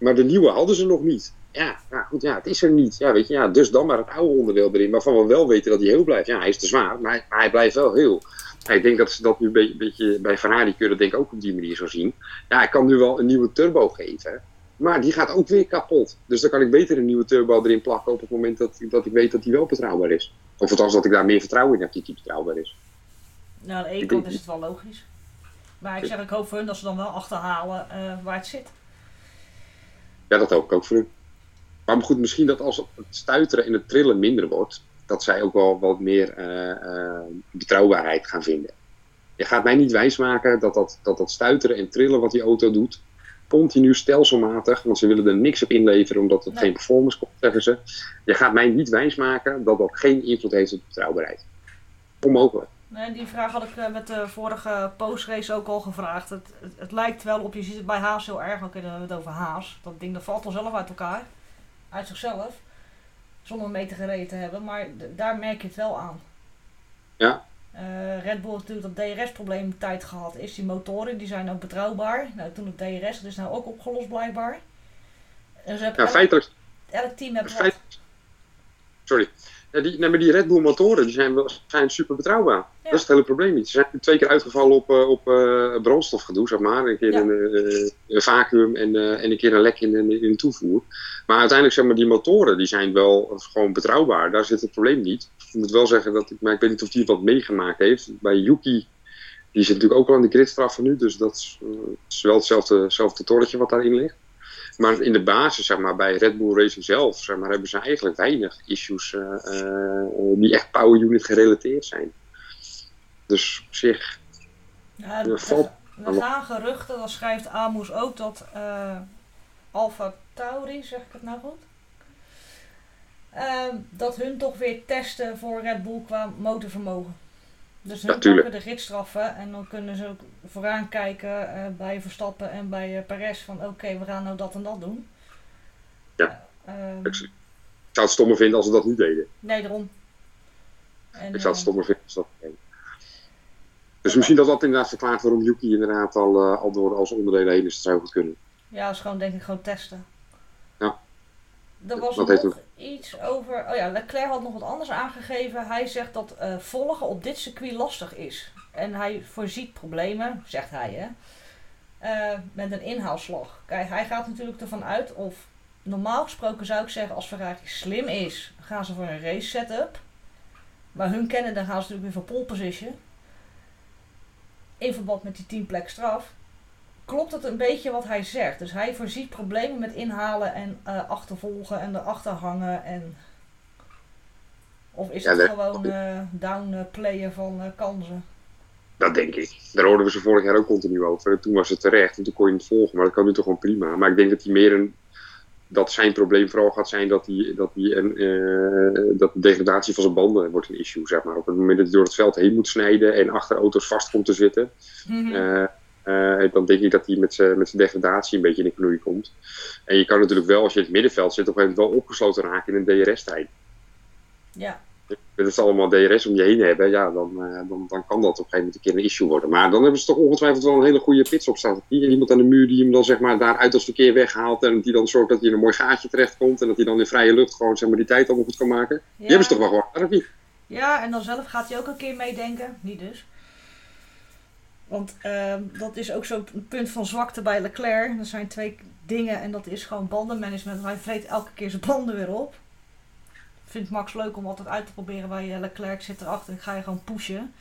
Maar de nieuwe hadden ze nog niet. Ja, goed, ja, het is er niet. Ja, weet je, ja, dus dan maar het oude onderdeel erin. Waarvan we wel weten dat hij heel blijft. Ja, hij is te zwaar, maar hij, maar hij blijft wel heel. Ja, ik denk dat ze dat nu een beetje, beetje bij Ferrari kunnen denk ik ook op die manier zo zien. Ja, ik kan nu wel een nieuwe turbo geven. Maar die gaat ook weer kapot. Dus dan kan ik beter een nieuwe turbo erin plakken op het moment dat, dat ik weet dat die wel betrouwbaar is. Of althans dat ik daar meer vertrouwen in heb dat die betrouwbaar is. Nou, aan de ene kant is het wel logisch. Maar ik zeg, ik hoop voor hun dat ze dan wel achterhalen eh, waar het zit. Ja, dat hoop ik ook voor u. Maar goed, misschien dat als het stuiteren en het trillen minder wordt, dat zij ook wel wat meer eh, eh, betrouwbaarheid gaan vinden. Je gaat mij niet wijsmaken dat dat, dat dat stuiteren en trillen wat die auto doet, continu stelselmatig, want ze willen er niks op inleveren omdat het Nee. geen performance komt, zeggen ze. Je gaat mij niet wijsmaken dat dat geen invloed heeft op de betrouwbaarheid. Onmogelijk. Nee, die vraag had ik eh, met de vorige postrace ook al gevraagd. Het, het, het lijkt wel op, je ziet het bij Haas heel erg, dan kunnen we het over Haas. Dat ding dat valt vanzelf uit elkaar. Uit zichzelf. Zonder een meter gereden te hebben, maar daar merk je het wel aan. Ja. Eh, Red Bull heeft natuurlijk dat DRS-probleem tijd gehad. Is die motoren, die zijn ook betrouwbaar. Nou, toen het DRS, dat is nou ook opgelost blijkbaar. En ze hebben Ja, elk, feitelijk, elk team heeft sorry. Ja, die, nee, maar die Red Bull motoren die zijn, wel- zijn super betrouwbaar. Dat is het hele probleem niet. Ze zijn twee keer uitgevallen op, eh, op eh, brandstofgedoe, zeg maar. Een keer Ja. een, eh, een vacuüm en, en een keer een lek in, in, in de toevoer. Maar uiteindelijk, zeg maar, die motoren die zijn wel gewoon betrouwbaar. Daar zit het probleem niet. Ik moet wel zeggen dat ik, maar ik weet niet of die wat meegemaakt heeft. Bij Yuki, die zit natuurlijk ook al aan de gridstraffen nu. Dus dat is wel hetzelfde, hetzelfde torretje wat daarin ligt. Maar in de basis, zeg maar, bij Red Bull Racing zelf, zeg maar, hebben ze eigenlijk weinig issues eh, eh, die echt power unit gerelateerd zijn. Dus op zich, Ja, Er valt- er gaan geruchten, dan schrijft Amus ook dat eh Alpha Tauri, zeg ik het nou goed? Dat hun toch weer testen voor Red Bull qua motorvermogen. Dus hun Ja, tuurlijk. pakken de ritstraffen en dan kunnen ze ook vooraan kijken eh, bij Verstappen en bij eh, Perez van oké, we gaan nou dat en dat doen. Ja. Ehm, ik, zou het stommer vinden als ze dat niet deden. nee, daarom. En, Ik zou het eh, stommer vinden als ze dat niet deden. Dus misschien dat dat inderdaad verklaart waarom Yuki inderdaad al, eh, al door als onderdelen heen is. Dat zou goed kunnen. Ja, dat is gewoon denk ik gewoon testen. Er was nog iets over. Oh ja, Leclerc had nog wat anders aangegeven. Hij zegt dat eh, volgen op dit circuit lastig is. En hij voorziet problemen, zegt hij hè. eh, met een inhaalslag. Kijk, hij gaat natuurlijk ervan uit of. Normaal gesproken zou ik zeggen, als Ferrari slim is, gaan ze voor een race setup. Maar hun kennen, dan gaan ze natuurlijk weer voor pole position. In verband met die 10 plek straf klopt het een beetje wat hij zegt. Dus hij voorziet problemen met inhalen en eh, achtervolgen en erachter hangen. En... Of is Ja, het gewoon eh downplayen van eh, kansen? Dat denk ik. Daar hoorden we ze vorig jaar ook continu over. En toen was het terecht en toen kon je het volgen. Maar dat kan nu toch gewoon prima. Maar ik denk dat hij meer een. Dat zijn probleem vooral gaat zijn dat, die, dat, die een, dat de degradatie van zijn banden wordt een issue. Zeg maar. Op het moment dat hij door het veld heen moet snijden en achter auto's vast komt te zitten. Mhm. Eh, dan denk ik dat hij met zijn met zijn degradatie een beetje in de knoei komt. En je kan natuurlijk wel, als je in het middenveld zit, op een gegeven moment wel opgesloten raken in een DRS-tijd. ja, Dat is allemaal DRS om je heen hebben, ja, dan, eh, dan, dan kan dat op een gegeven moment een keer een issue worden. Maar dan hebben ze toch ongetwijfeld wel een hele goede pitstopstrategie. En iemand aan de muur die hem dan zeg maar daar uit het verkeer weghaalt. En die dan zorgt dat hij in een mooi gaatje terechtkomt. En dat hij dan in vrije lucht gewoon zeg maar, die tijd allemaal goed kan maken. Die hebben ze toch wel gewoon, ja, en dan zelf gaat hij ook een keer meedenken. Niet dus. Want ehm, dat is ook zo'n punt van zwakte bij Leclerc. Er zijn twee dingen en dat is gewoon bandenmanagement. Hij vreet elke keer zijn banden weer op. Vindt Max leuk om altijd uit te proberen bij eh, Leclerc. Zit erachter, ik ga je gewoon pushen.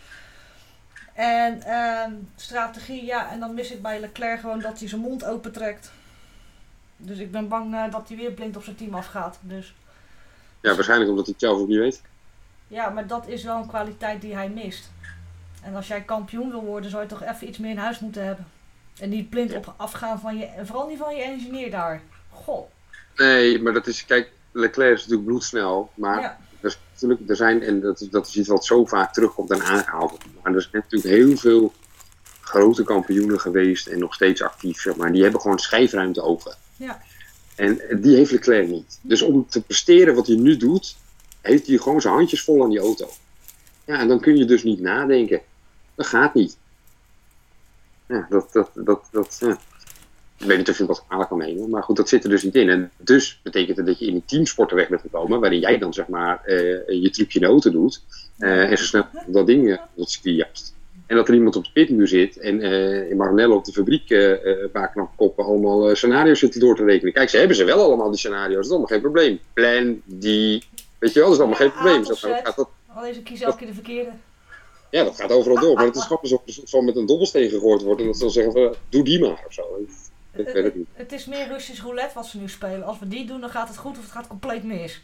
En ehm, strategie, ja, en dan mis ik bij Leclerc gewoon dat hij zijn mond opentrekt. Dus ik ben bang eh, dat hij weer blind op zijn team afgaat. Dus Ja, waarschijnlijk omdat hij het zelf ook niet weet. ja, maar dat is wel een kwaliteit die hij mist. En als jij kampioen wil worden, zou je toch even iets meer in huis moeten hebben. En niet blind op afgaan van je, en vooral niet van je engineer daar. Goh. Nee, maar dat is, kijk, Leclerc is natuurlijk bloedsnel. Maar Ja, er, is natuurlijk, er zijn, en dat, is- dat is iets wat zo vaak terugkomt en aangehaald wordt. Maar er zijn natuurlijk heel veel grote kampioenen geweest en nog steeds actief, zeg maar. Die hebben gewoon schijfruimte over. Ja. En die heeft Leclerc niet. Dus om te presteren wat hij nu doet, heeft hij gewoon zijn handjes vol aan die auto. Ja, en dan kun je dus niet nadenken. Dat gaat niet. Ja, dat, dat, dat, dat, ja. Ik weet niet of je wat kwalijk kan nemen, maar goed, dat zit er dus niet in. En dus betekent het dat je in die teamsporten weg bent gekomen, waarin jij dan zeg maar eh, je trucje auto doet. eh, en zo snel dat ding dat circuit juist. En dat er iemand op de pitmuur zit en eh in Maranello op de fabriek eh, eh, een paar knapkoppen allemaal eh, scenario's zitten door te rekenen. Kijk, ze hebben ze wel allemaal die scenario's, dat is allemaal geen probleem. Plan, die, weet je wel, dat is allemaal Ja, geen probleem. A tot Dat, Z. gaat, dat, alleen ze kiezen elke keer de verkeerde. Ja, dat gaat overal door. Maar het is grappig alsof er soort van met een dobbelsteen gegooid wordt en dat ze dan zeggen van, doe die maar of zo. Ik weet het niet. Het is meer Russisch roulette wat ze nu spelen. Als we die doen, dan gaat het goed of het gaat compleet mis.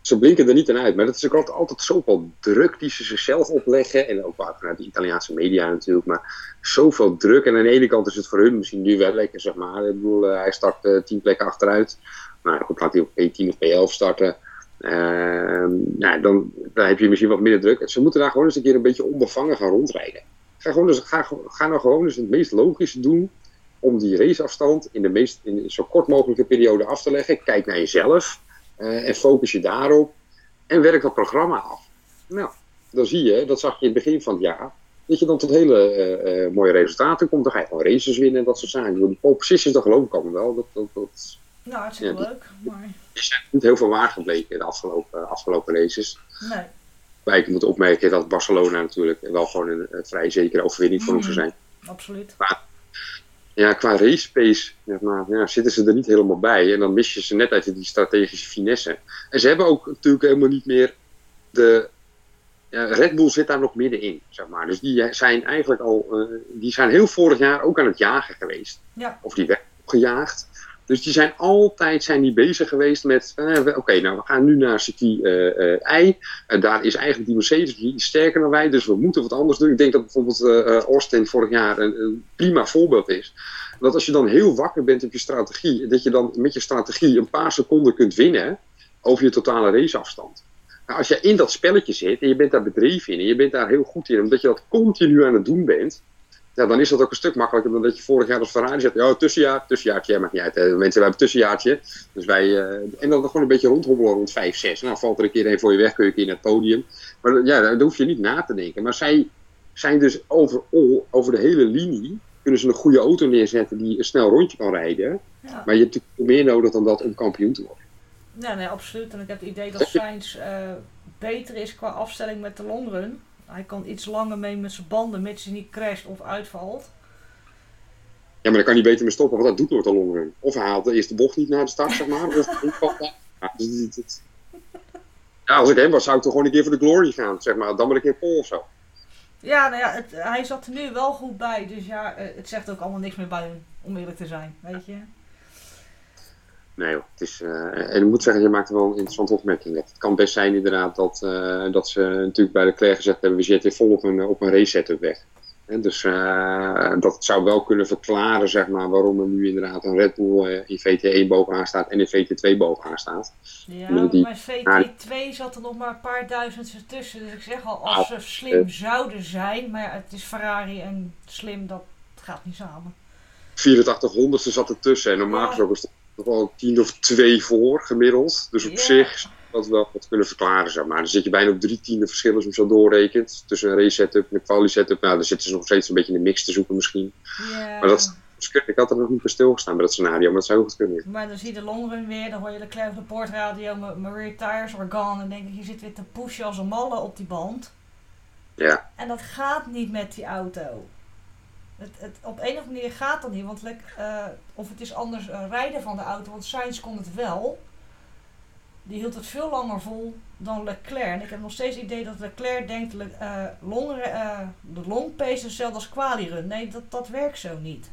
ze blinken er niet aan uit. Maar dat is ook altijd, altijd zoveel druk die ze zichzelf opleggen. En ook vanuit de Italiaanse media natuurlijk. Maar zoveel druk. En aan de ene kant is het voor hun misschien nu wel lekker, zeg maar. Ik bedoel, eh, hij start eh, tien plekken achteruit. Maar goed, laat hij op P10 of P11 starten. Ehm, nou, dan, heb je misschien wat minder druk. Ze moeten daar gewoon eens een keer een beetje onbevangen gaan rondrijden. Ga, gewoon eens, ga, ga nou gewoon eens het meest logische doen om die raceafstand in de meest, in zo kort mogelijke periode af te leggen. Kijk naar jezelf eh, en focus je daarop en werk dat programma af. Nou, dan zie je, dat zag je in het begin van het jaar, dat je dan tot hele eh, eh, mooie resultaten komt. Dan ga je gewoon races winnen en dat soort zaken. Die pole positions, dat geloof ik allemaal wel. Dat, dat, dat, Nou, hartstikke Ja. leuk. Maar Die zijn niet heel veel waar gebleken de afgelopen, afgelopen races. nee. Maar ik moet opmerken dat Barcelona natuurlijk wel gewoon een, een vrij zekere overwinning voor Mhm. hoeven zijn. Absoluut. Ja, qua race pace zeg maar, ja, zitten ze er niet helemaal bij. En dan mis je ze net even die strategische finesse. En ze hebben ook natuurlijk helemaal niet meer de... Ja, Red Bull zit daar nog middenin, zeg maar. Dus die zijn eigenlijk al... eh, die zijn heel vorig jaar ook aan het jagen geweest. Ja. Of die werden gejaagd. Dus die zijn altijd zijn die bezig geweest met... eh, Oké, nou we gaan nu naar circuit eh, I. En daar is eigenlijk die Mercedes die sterker dan wij. Dus we moeten wat anders doen. Ik denk dat bijvoorbeeld Austin vorig jaar een, een prima voorbeeld is. Dat als je dan heel wakker bent op je strategie... dat je dan met je strategie een paar seconden kunt winnen... over je totale raceafstand. Nou, als je in dat spelletje zit en je bent daar bedreven in... en je bent daar heel goed in... omdat je dat continu aan het doen bent... Ja, dan is dat ook een stuk makkelijker dan dat je vorig jaar als Ferrari zegt... Ja, tussenjaar, tussenjaartje, ja, maakt niet uit. hè. Mensen, wij hebben een tussenjaartje. Dus wij, eh, en dan gewoon een beetje rondhobbelen rond 5, 6. Nou, valt er een keer een voor je weg, kun je een keer naar het podium. Maar ja, daar hoef je niet na te denken. Maar zij zijn dus overal, over de hele linie... kunnen ze een goede auto neerzetten die een snel rondje kan rijden. Ja. Maar je hebt natuurlijk meer nodig dan dat om kampioen te worden. Ja, nee, absoluut. En ik heb het idee dat Sainz eh, beter is qua afstelling met de longrun. Hij kan iets langer mee met zijn banden, mits hij niet crasht of uitvalt. Ja, maar dan kan hij beter mee stoppen, want dat doet nooit de longrun. Of hij haalt de eerste bocht niet naar de start, zeg maar. Of hij valt ja, dus ja, als ik hem was, zou ik toch gewoon een keer voor de glory gaan, zeg maar. Dan maar een keer pol of zo. Ja, nou ja, het, hij zat er nu wel goed bij. Dus ja, eh, het zegt ook allemaal niks meer bij hem, om eerlijk te zijn. Weet je? Nee joh, het is, eh, en ik moet zeggen, je maakt wel een interessante opmerking. net. Het kan best zijn inderdaad dat, eh, dat ze natuurlijk bij de Claire gezegd hebben, we zetten vol op een, op een race setup weg. En dus eh, dat zou wel kunnen verklaren, zeg maar, waarom er nu inderdaad een Red Bull in VT1 bovenaan staat en in VT2 bovenaan staat. Ja, die- bij VT2 zat er nog maar een paar duizend tussen. Dus ik zeg al, als ze slim zouden zijn. Maar ja, het is Ferrari en slim, dat gaat niet samen. 84 honderdste zat ertussen en normaal Ja. gesproken er nog wel 10 of 2 voor gemiddeld. Dus op zich dat wel wat kunnen verklaren, zeg maar. Dan zit je bijna op drie tiende verschil als je zo doorrekent. Tussen een race setup en een quali setup. Nou, dan zitten ze nog steeds een beetje in de mix te zoeken misschien. Maar dat- Dus ik- had er nog niet bij stilgestaan bij dat scenario, maar dat zou goed kunnen. Maar dan zie je de longrun weer, dan hoor je de op de mijn rear tires are gone. En denk ik, je zit weer te pushen als een malle op die band. Ja, En dat gaat niet met die auto. Het, het, op een of andere manier gaat dat niet, want eh, of het is anders eh, rijden van de auto, want Sainz kon het wel. Die hield het veel langer vol dan Leclerc. En ik heb nog steeds het idee dat Leclerc denkt, Le- long, eh, de long pace is hetzelfde als quali-run. Nee, dat, dat werkt zo niet.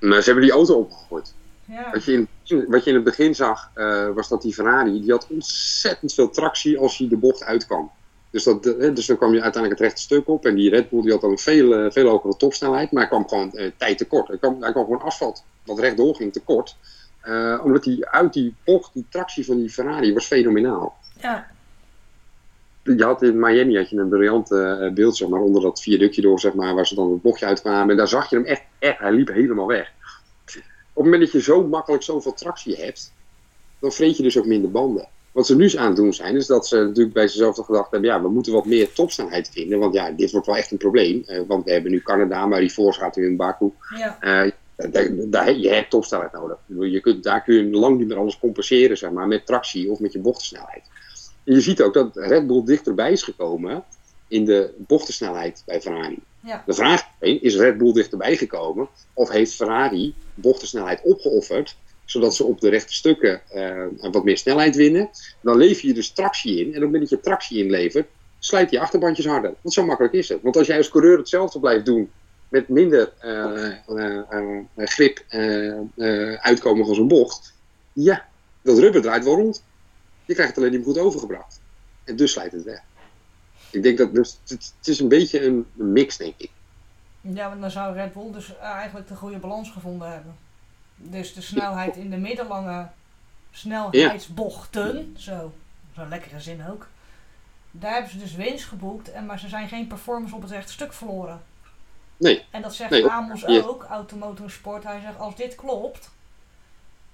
maar ze hebben die auto opgegooid. Ja, Wat je in, wat je in het begin zag, was dat die Ferrari, die had ontzettend veel tractie als hij de bocht uitkwam. Dus, dat, eh, dus dan kwam je uiteindelijk het rechte stuk op. En die Red Bull die had dan een veel, eh, veel hogere topsnelheid. Maar hij kwam gewoon eh, tijd tekort. Hij kwam, hij kwam gewoon asfalt, wat rechtdoor ging, tekort. Eh, omdat die uit die bocht, die tractie van die Ferrari was fenomenaal. ja, Je had in Miami had je een briljant beeld, zeg maar, onder dat viaductje door, zeg maar, waar ze dan het bochtje uitkwamen. En daar zag je hem echt, echt, hij liep helemaal weg. Op het moment dat je zo makkelijk zoveel tractie hebt, dan vreet je dus ook minder banden. Wat ze nu aan het doen zijn, is dat ze natuurlijk bij zichzelf gedacht hebben, ja, we moeten wat meer topsnelheid vinden, want ja, dit wordt wel echt een probleem. Eh, want we hebben nu Canada, maar die voor gaat nu in Baku. ja. Eh, daar, daar, je hebt topsnelheid nodig. Je kunt, daar kun je lang niet meer alles compenseren, zeg maar, met tractie of met je bochtensnelheid. En je ziet ook dat Red Bull dichterbij is gekomen in de bochtensnelheid bij Ferrari. Ja. De vraag is, is Red Bull dichterbij gekomen of heeft Ferrari bochtensnelheid opgeofferd, zodat ze op de rechte stukken eh, wat meer snelheid winnen? Dan lever je dus tractie in en op het moment dat je tractie inlevert, slijt je achterbandjes harder. Want zo makkelijk is het. Want als jij als coureur hetzelfde blijft doen met minder eh, eh, grip uitkomen van zo'n bocht, ja, dat rubber draait wel rond. Je krijgt het alleen niet goed overgebracht. En dus slijt het weg. Ik denk dat dus, het, het is een beetje een, mix, denk ik. Ja, maar dan zou Red Bull dus eigenlijk de goede balans gevonden hebben. Dus de snelheid in de middellange snelheidsbochten, zo, zo'n lekkere zin ook. Daar hebben ze dus winst geboekt, en, maar ze zijn geen performance op het rechte stuk verloren. Nee. En dat zegt Nee, Amos ja. ook, Automotorsport. Hij zegt, als dit klopt,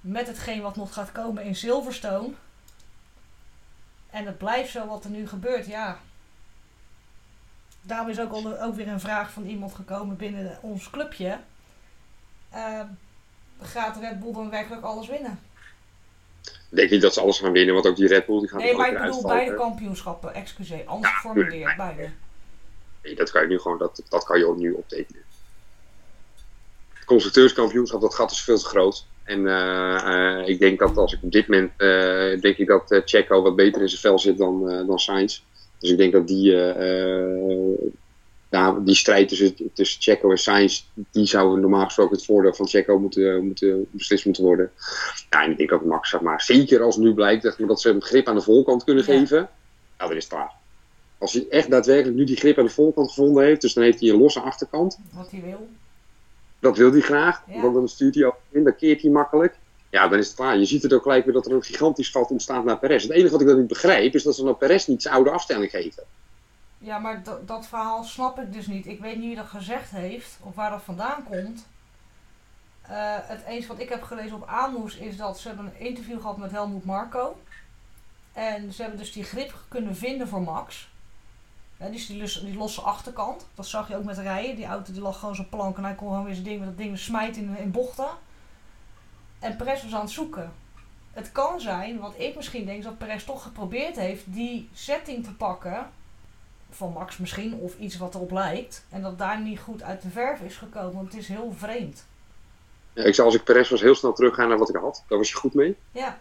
met hetgeen wat nog gaat komen in Silverstone, en het blijft zo wat er nu gebeurt, ja. Daarom is ook, al, ook weer een vraag van iemand gekomen binnen ons clubje. Ehm, gaat Red Bull dan werkelijk alles winnen? Ik denk niet dat ze alles gaan winnen, want ook die Red Bull die gaan Nee, maar ik bedoel uitvallen. beide kampioenschappen, excuseer. Anders Ja, beide. Nee, dat kan je nu gewoon, dat, dat kan je ook nu optekenen. Het constructeurskampioenschap, dat gat is veel te groot. En eh, eh, ik denk dat als ik op dit moment, eh, denk ik dat Checo wat beter in zijn vel zit dan, dan Sainz. Dus ik denk dat die, daar, die strijd tussen, tussen Checo en Sainz, die zou normaal gesproken het voordeel van Checo moeten, moeten beslist moeten worden. Ja, en ik denk dat Max, zeg maar, zeker als nu blijkt dat ze hem grip aan de voorkant kunnen Ja. geven, ja, dan is het klaar. Als hij echt daadwerkelijk nu die grip aan de voorkant gevonden heeft, dus dan heeft hij een losse achterkant. Wat hij wil. Dat wil hij graag, Ja. want dan stuurt hij ook in, dan keert hij makkelijk. Ja, dan is het klaar. Je ziet het ook gelijk weer dat er een gigantisch vat ontstaat naar Perez. Het enige wat ik dan niet begrijp, is dat ze naar Perez niet zijn oude afstelling geven. Ja, maar dat, verhaal snap ik dus niet. Ik weet niet wie dat gezegd heeft of waar dat vandaan komt. Eh, het eens wat ik heb gelezen op Amos is dat ze hebben een interview gehad met Helmoet Marco. En ze hebben dus die grip kunnen vinden voor Max. Ja, die, los- die losse achterkant. Dat zag je ook met rijden. Die auto die lag gewoon zo plank en hij kon gewoon weer zijn ding dat ding smijten in, in bochten. En Perez was aan het zoeken. Het kan zijn, wat ik misschien denk, is dat Perez toch geprobeerd heeft die setting te pakken van Max misschien, of iets wat erop lijkt. En dat daar niet goed uit de verf is gekomen, want het is heel vreemd. Ja, ik zou als ik Perez was heel snel teruggaan naar wat ik had. Daar was je goed mee. Ja,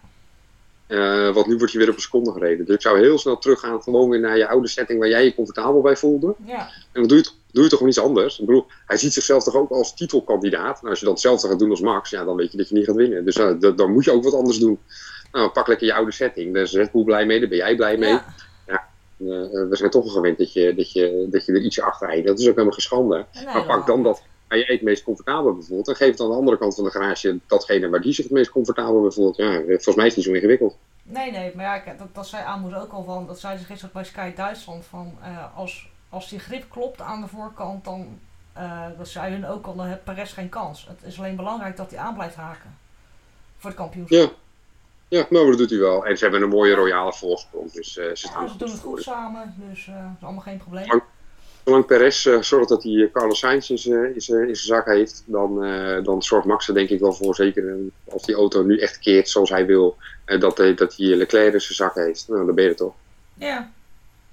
Eh, want nu word je weer op een seconde gereden. Dus ik zou heel snel teruggaan gewoon weer naar je oude setting waar jij je comfortabel bij voelde. ja, En dan doe je, het, doe je toch gewoon iets anders. Ik bedoel, hij ziet zichzelf toch ook als titelkandidaat. En als je dan hetzelfde gaat doen als Max, ja, dan weet je dat je niet gaat winnen. Dus d- dan moet je ook wat anders doen. Nou, pak lekker je oude setting. Daar is Red Bull blij mee, daar ben jij blij mee. ja. Eh, eh, we zijn toch al gewend dat je, dat, je, dat je er ietsje achter rijdt. Dat is ook helemaal geschande. Nee, maar pak dan dat waar jij het meest comfortabel bij voelt. En geef het aan de andere kant van de garage datgene waar die zich het meest comfortabel bij voelt. Ja, volgens mij is het niet zo ingewikkeld. Nee, nee, maar ja, dat, dat zei ook al van, dat zei ze gisteren bij Sky Duitsland, van eh, als, als die grip klopt aan de voorkant, dan, eh dat zei hun ook al, dan heeft Perez geen kans. Het is alleen belangrijk dat hij aan blijft haken. Voor het kampioenschap. Ja. Ja, nou, dat doet hij wel. En ze hebben een mooie royale voorsprong. Dus eh, ze staan Ja, ze doen het goed samen, dus dat is allemaal geen probleem. Maar- Zolang Perez eh, zorgt dat hij Carlos Sainz in zijn zak heeft, dan, dan zorgt Max er denk ik wel voor, zeker als die auto nu echt keert zoals hij wil, dat, hij- dat hij Leclerc in zijn zak heeft. Nou, dan ben je er toch. Ja.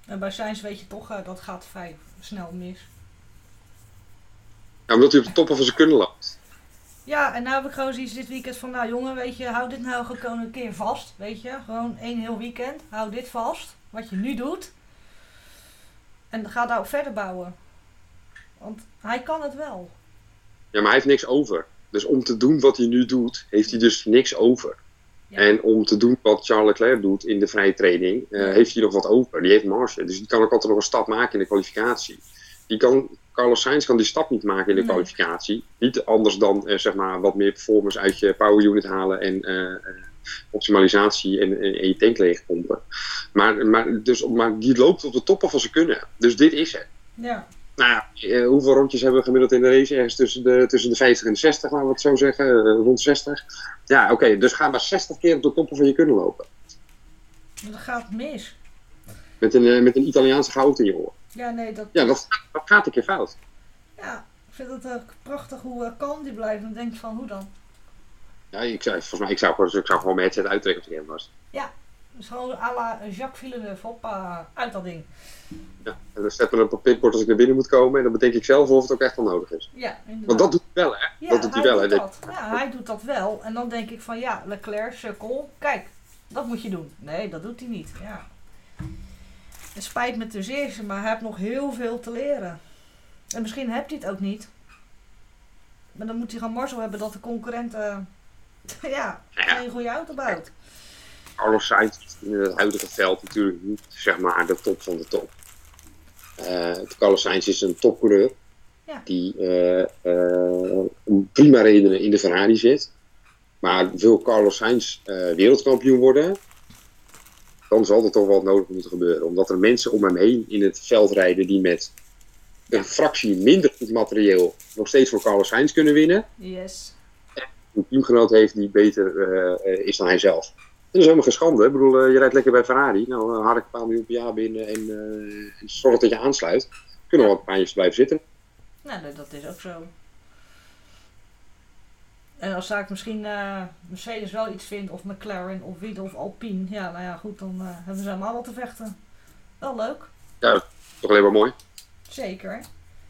En bij Sainz weet je toch, dat gaat vrij snel mis. Ja, omdat hij op de toppen van zijn kunnen loopt. Ja, en nou heb ik gewoon zoiets dit weekend van, nou jongen, weet je, hou dit nou gewoon een keer vast, weet je. Gewoon één heel weekend, hou dit vast, wat je nu doet. En ga daarop verder bouwen. Want hij kan het wel. Ja, maar hij heeft niks over. Dus om te doen wat hij nu doet, heeft hij dus niks over. Ja. En om te doen wat Charles Leclerc doet in de vrije training, eh, heeft hij nog wat over. Die heeft marge. Dus die kan ook altijd nog een stap maken in de kwalificatie. Die kan, Carlos Sainz kan die stap niet maken in de Nee. kwalificatie. Niet anders dan eh, zeg maar, wat meer performance uit je power unit halen en eh, eh, optimalisatie en, en, en je tank leegpompen. Maar, maar, dus, maar die loopt op de toppen van zijn kunnen. Dus dit is het. Ja. Nou ja, hoeveel rondjes hebben we gemiddeld in de race? Ergens tussen de, tussen de 50 en de 60, laten we het zo zeggen. rond 60. Ja, oké. dus ga maar 60 keer op de toppen van je kunnen lopen. Dat gaat mis. Met een, met een Italiaanse goud in je oor. Ja, nee, dat... Ja, dat, dat gaat een keer fout. Ja, ik vind het ook prachtig hoe uh, kalm die blijft. En denk van, hoe dan? Ja, ik zou, volgens mij, ik zou, gewoon- ik zou gewoon mijn headset uittrekken als ik hem was. Dus gewoon à la Jacques Villeneuve, hoppa, uit dat ding. Ja, en dan zet me op een pitboard als ik naar binnen moet komen. En dan bedenk ik zelf of het ook echt wel nodig is. Ja, inderdaad. Want dat doet hij wel, hè? Ja, dat doet hij wel, hè? dat. Ja, hij doet dat wel. En dan denk ik van ja, Leclerc, sukkel, kijk, dat moet je doen. Nee, dat doet hij niet. Ja. Het spijt me ten zeerste, maar hij heeft nog heel veel te leren. En misschien hebt hij het ook niet. Maar dan moet hij gewoon mazzel hebben dat de concurrent eh, (laughs) ja, geen goede auto bouwt. Carlos Sainz in het huidige veld natuurlijk niet zeg maar de top van de top. Eh, Carlos Sainz is een topcoureur Ja. die eh, om prima redenen in de Ferrari zit. Maar wil Carlos Sainz wereldkampioen worden, dan zal er toch wat nodig moeten gebeuren. Omdat er mensen om hem heen in het veld rijden die met een fractie minder goed materieel nog steeds voor Carlos Sainz kunnen winnen Yes. een teamgenoot heeft die beter eh, is dan hij zelf. Dat is helemaal geen schande. Ik bedoel, eh, je rijdt lekker bij Ferrari. Nou, haal ik een paar miljoen per jaar binnen en, eh, en zorg dat je aansluit. Kunnen wel een paar blijven zitten. Nou, dat is ook zo. En als zaak misschien eh, Mercedes wel iets vindt, of McLaren, of Wiede, of Alpine. Ja, nou ja, goed, dan eh, hebben ze allemaal wat te vechten. Wel leuk. Toch alleen maar mooi. Zeker.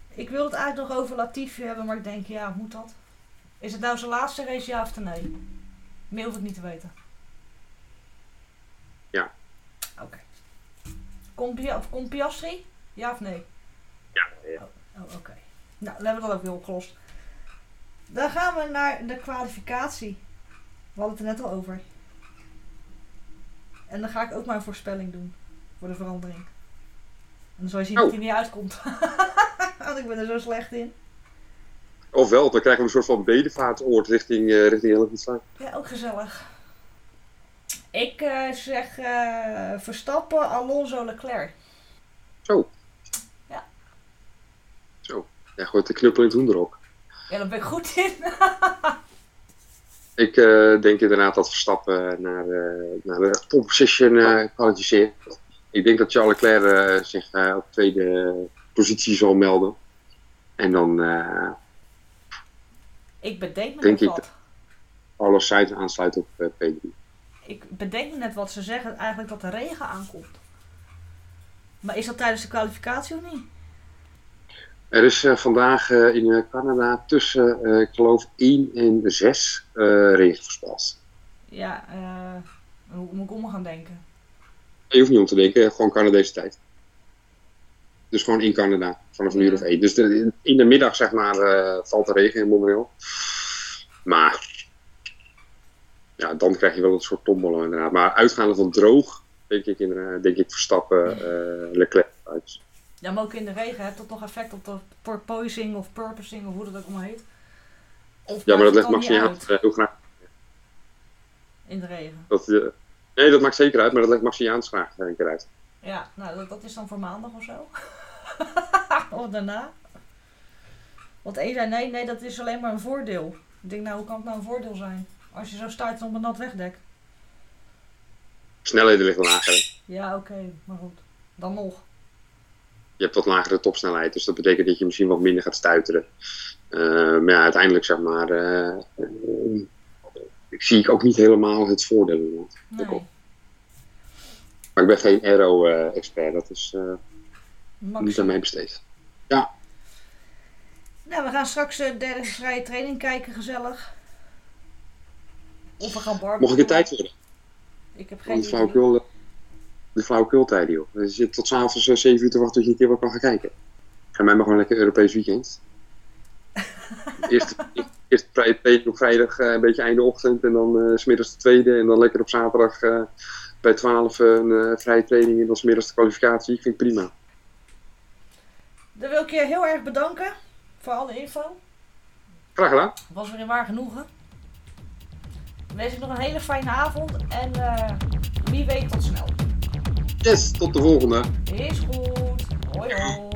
Ik wil het eigenlijk nog over Latifi hebben, maar ik denk, ja, moet dat? Is het nou zijn laatste race, ja of nee? Meer hoef ik niet te weten. Ja. Oké. Komt of komt Piastri? Ja of nee? Ja, ja. Oh, oké. Nou, dan hebben we dat ook weer opgelost. Dan gaan we naar de kwalificatie. We hadden het er net al over. En dan ga ik ook maar een voorspelling doen. Voor de verandering. En dan zal je zien dat Oh. hij niet uitkomt. (laughs) Want ik ben er zo slecht in. Ofwel, dan krijgen we een soort van bedevaartoord richting, eh richting Hellevoetslaan. Ja, ook gezellig. Ik eh, zeg eh, Verstappen, Alonso, Leclerc. Zo. Ja. Zo. Ja, gooit de knuppel in het hoenderhok. Ja, daar ben ik goed in. (laughs) Ik eh, denk inderdaad dat Verstappen naar, eh, naar de pole position eh kwalificeert. Ik denk dat Charles Leclerc zich op tweede positie zal melden. En dan ik bedenk me Denk ik wat. Carlos Sainz aansluit op eh, P3. Ik bedenk me net wat ze zeggen, eigenlijk dat de regen aankomt. Maar is dat tijdens de kwalificatie of niet? Er is eh, vandaag eh, in eh, Canada tussen, ik geloof, 1 en 6 eh regen voorspeld. Ja, hoe moet ik om gaan denken? Je hoeft niet om te denken, gewoon Canadese tijd. Dus gewoon in Canada, vanaf een uur of één. Dus de- in de middag, zeg maar, valt de regen in Montreal. Maar, ja, dan krijg je wel een soort tombolen inderdaad. Maar uitgaande van droog, denk ik, inderdaad, denk ik Verstappen, eh Leclerc uit. Ja, maar ook in de regen heeft dat toch effect op de porpoising of purposing of hoe dat ook maar heet. Of Ja, maar dat legt Max niet uit heel graag. in de regen. Dat, eh, nee, dat maakt zeker uit, maar dat legt Maxiaans graag een keer uit. Ja, nou dat, dat is dan voor maandag of zo. (laughs) of daarna. Want één zei nee, nee, dat is alleen maar een voordeel. Ik denk, nou, hoe kan het nou een voordeel zijn? Als je zo start op een nat wegdek. Snelheden liggen lager. hè. Ja, oké, maar goed. Dan nog. Je hebt wat lagere topsnelheid, dus dat betekent dat je misschien wat minder gaat stuiteren. Eh, maar ja, uiteindelijk zeg maar, eh, ik zie ik ook niet helemaal het voordeel in. Nee. Maar ik ben geen aero-expert, dat is eh, niet aan mij besteed. Nou, we gaan straks de derde vrije training kijken, gezellig. Of we gaan barbecuen. Mocht ik een tijd worden? Ik heb geen de flauwekultijden, joh. Je zit tot s'avonds uh, 7 uur te wachten tot je een keer wat kan gaan kijken. Ga mij maar gewoon lekker Europees weekend. (laughs) eerst, eerst op vrijdag, eh, een beetje einde ochtend. En dan eh, 's smiddags de tweede. En dan lekker op zaterdag eh, bij 12 een eh, vrije training. En dan 's middags de kwalificatie. Ik vind het prima. Dan wil ik je heel erg bedanken voor alle info. Graag gedaan. Was weer een waar genoegen. Dan wens ik nog een hele fijne avond en eh, wie weet tot snel. Yes, tot de volgende. Is goed. Hoi hoi.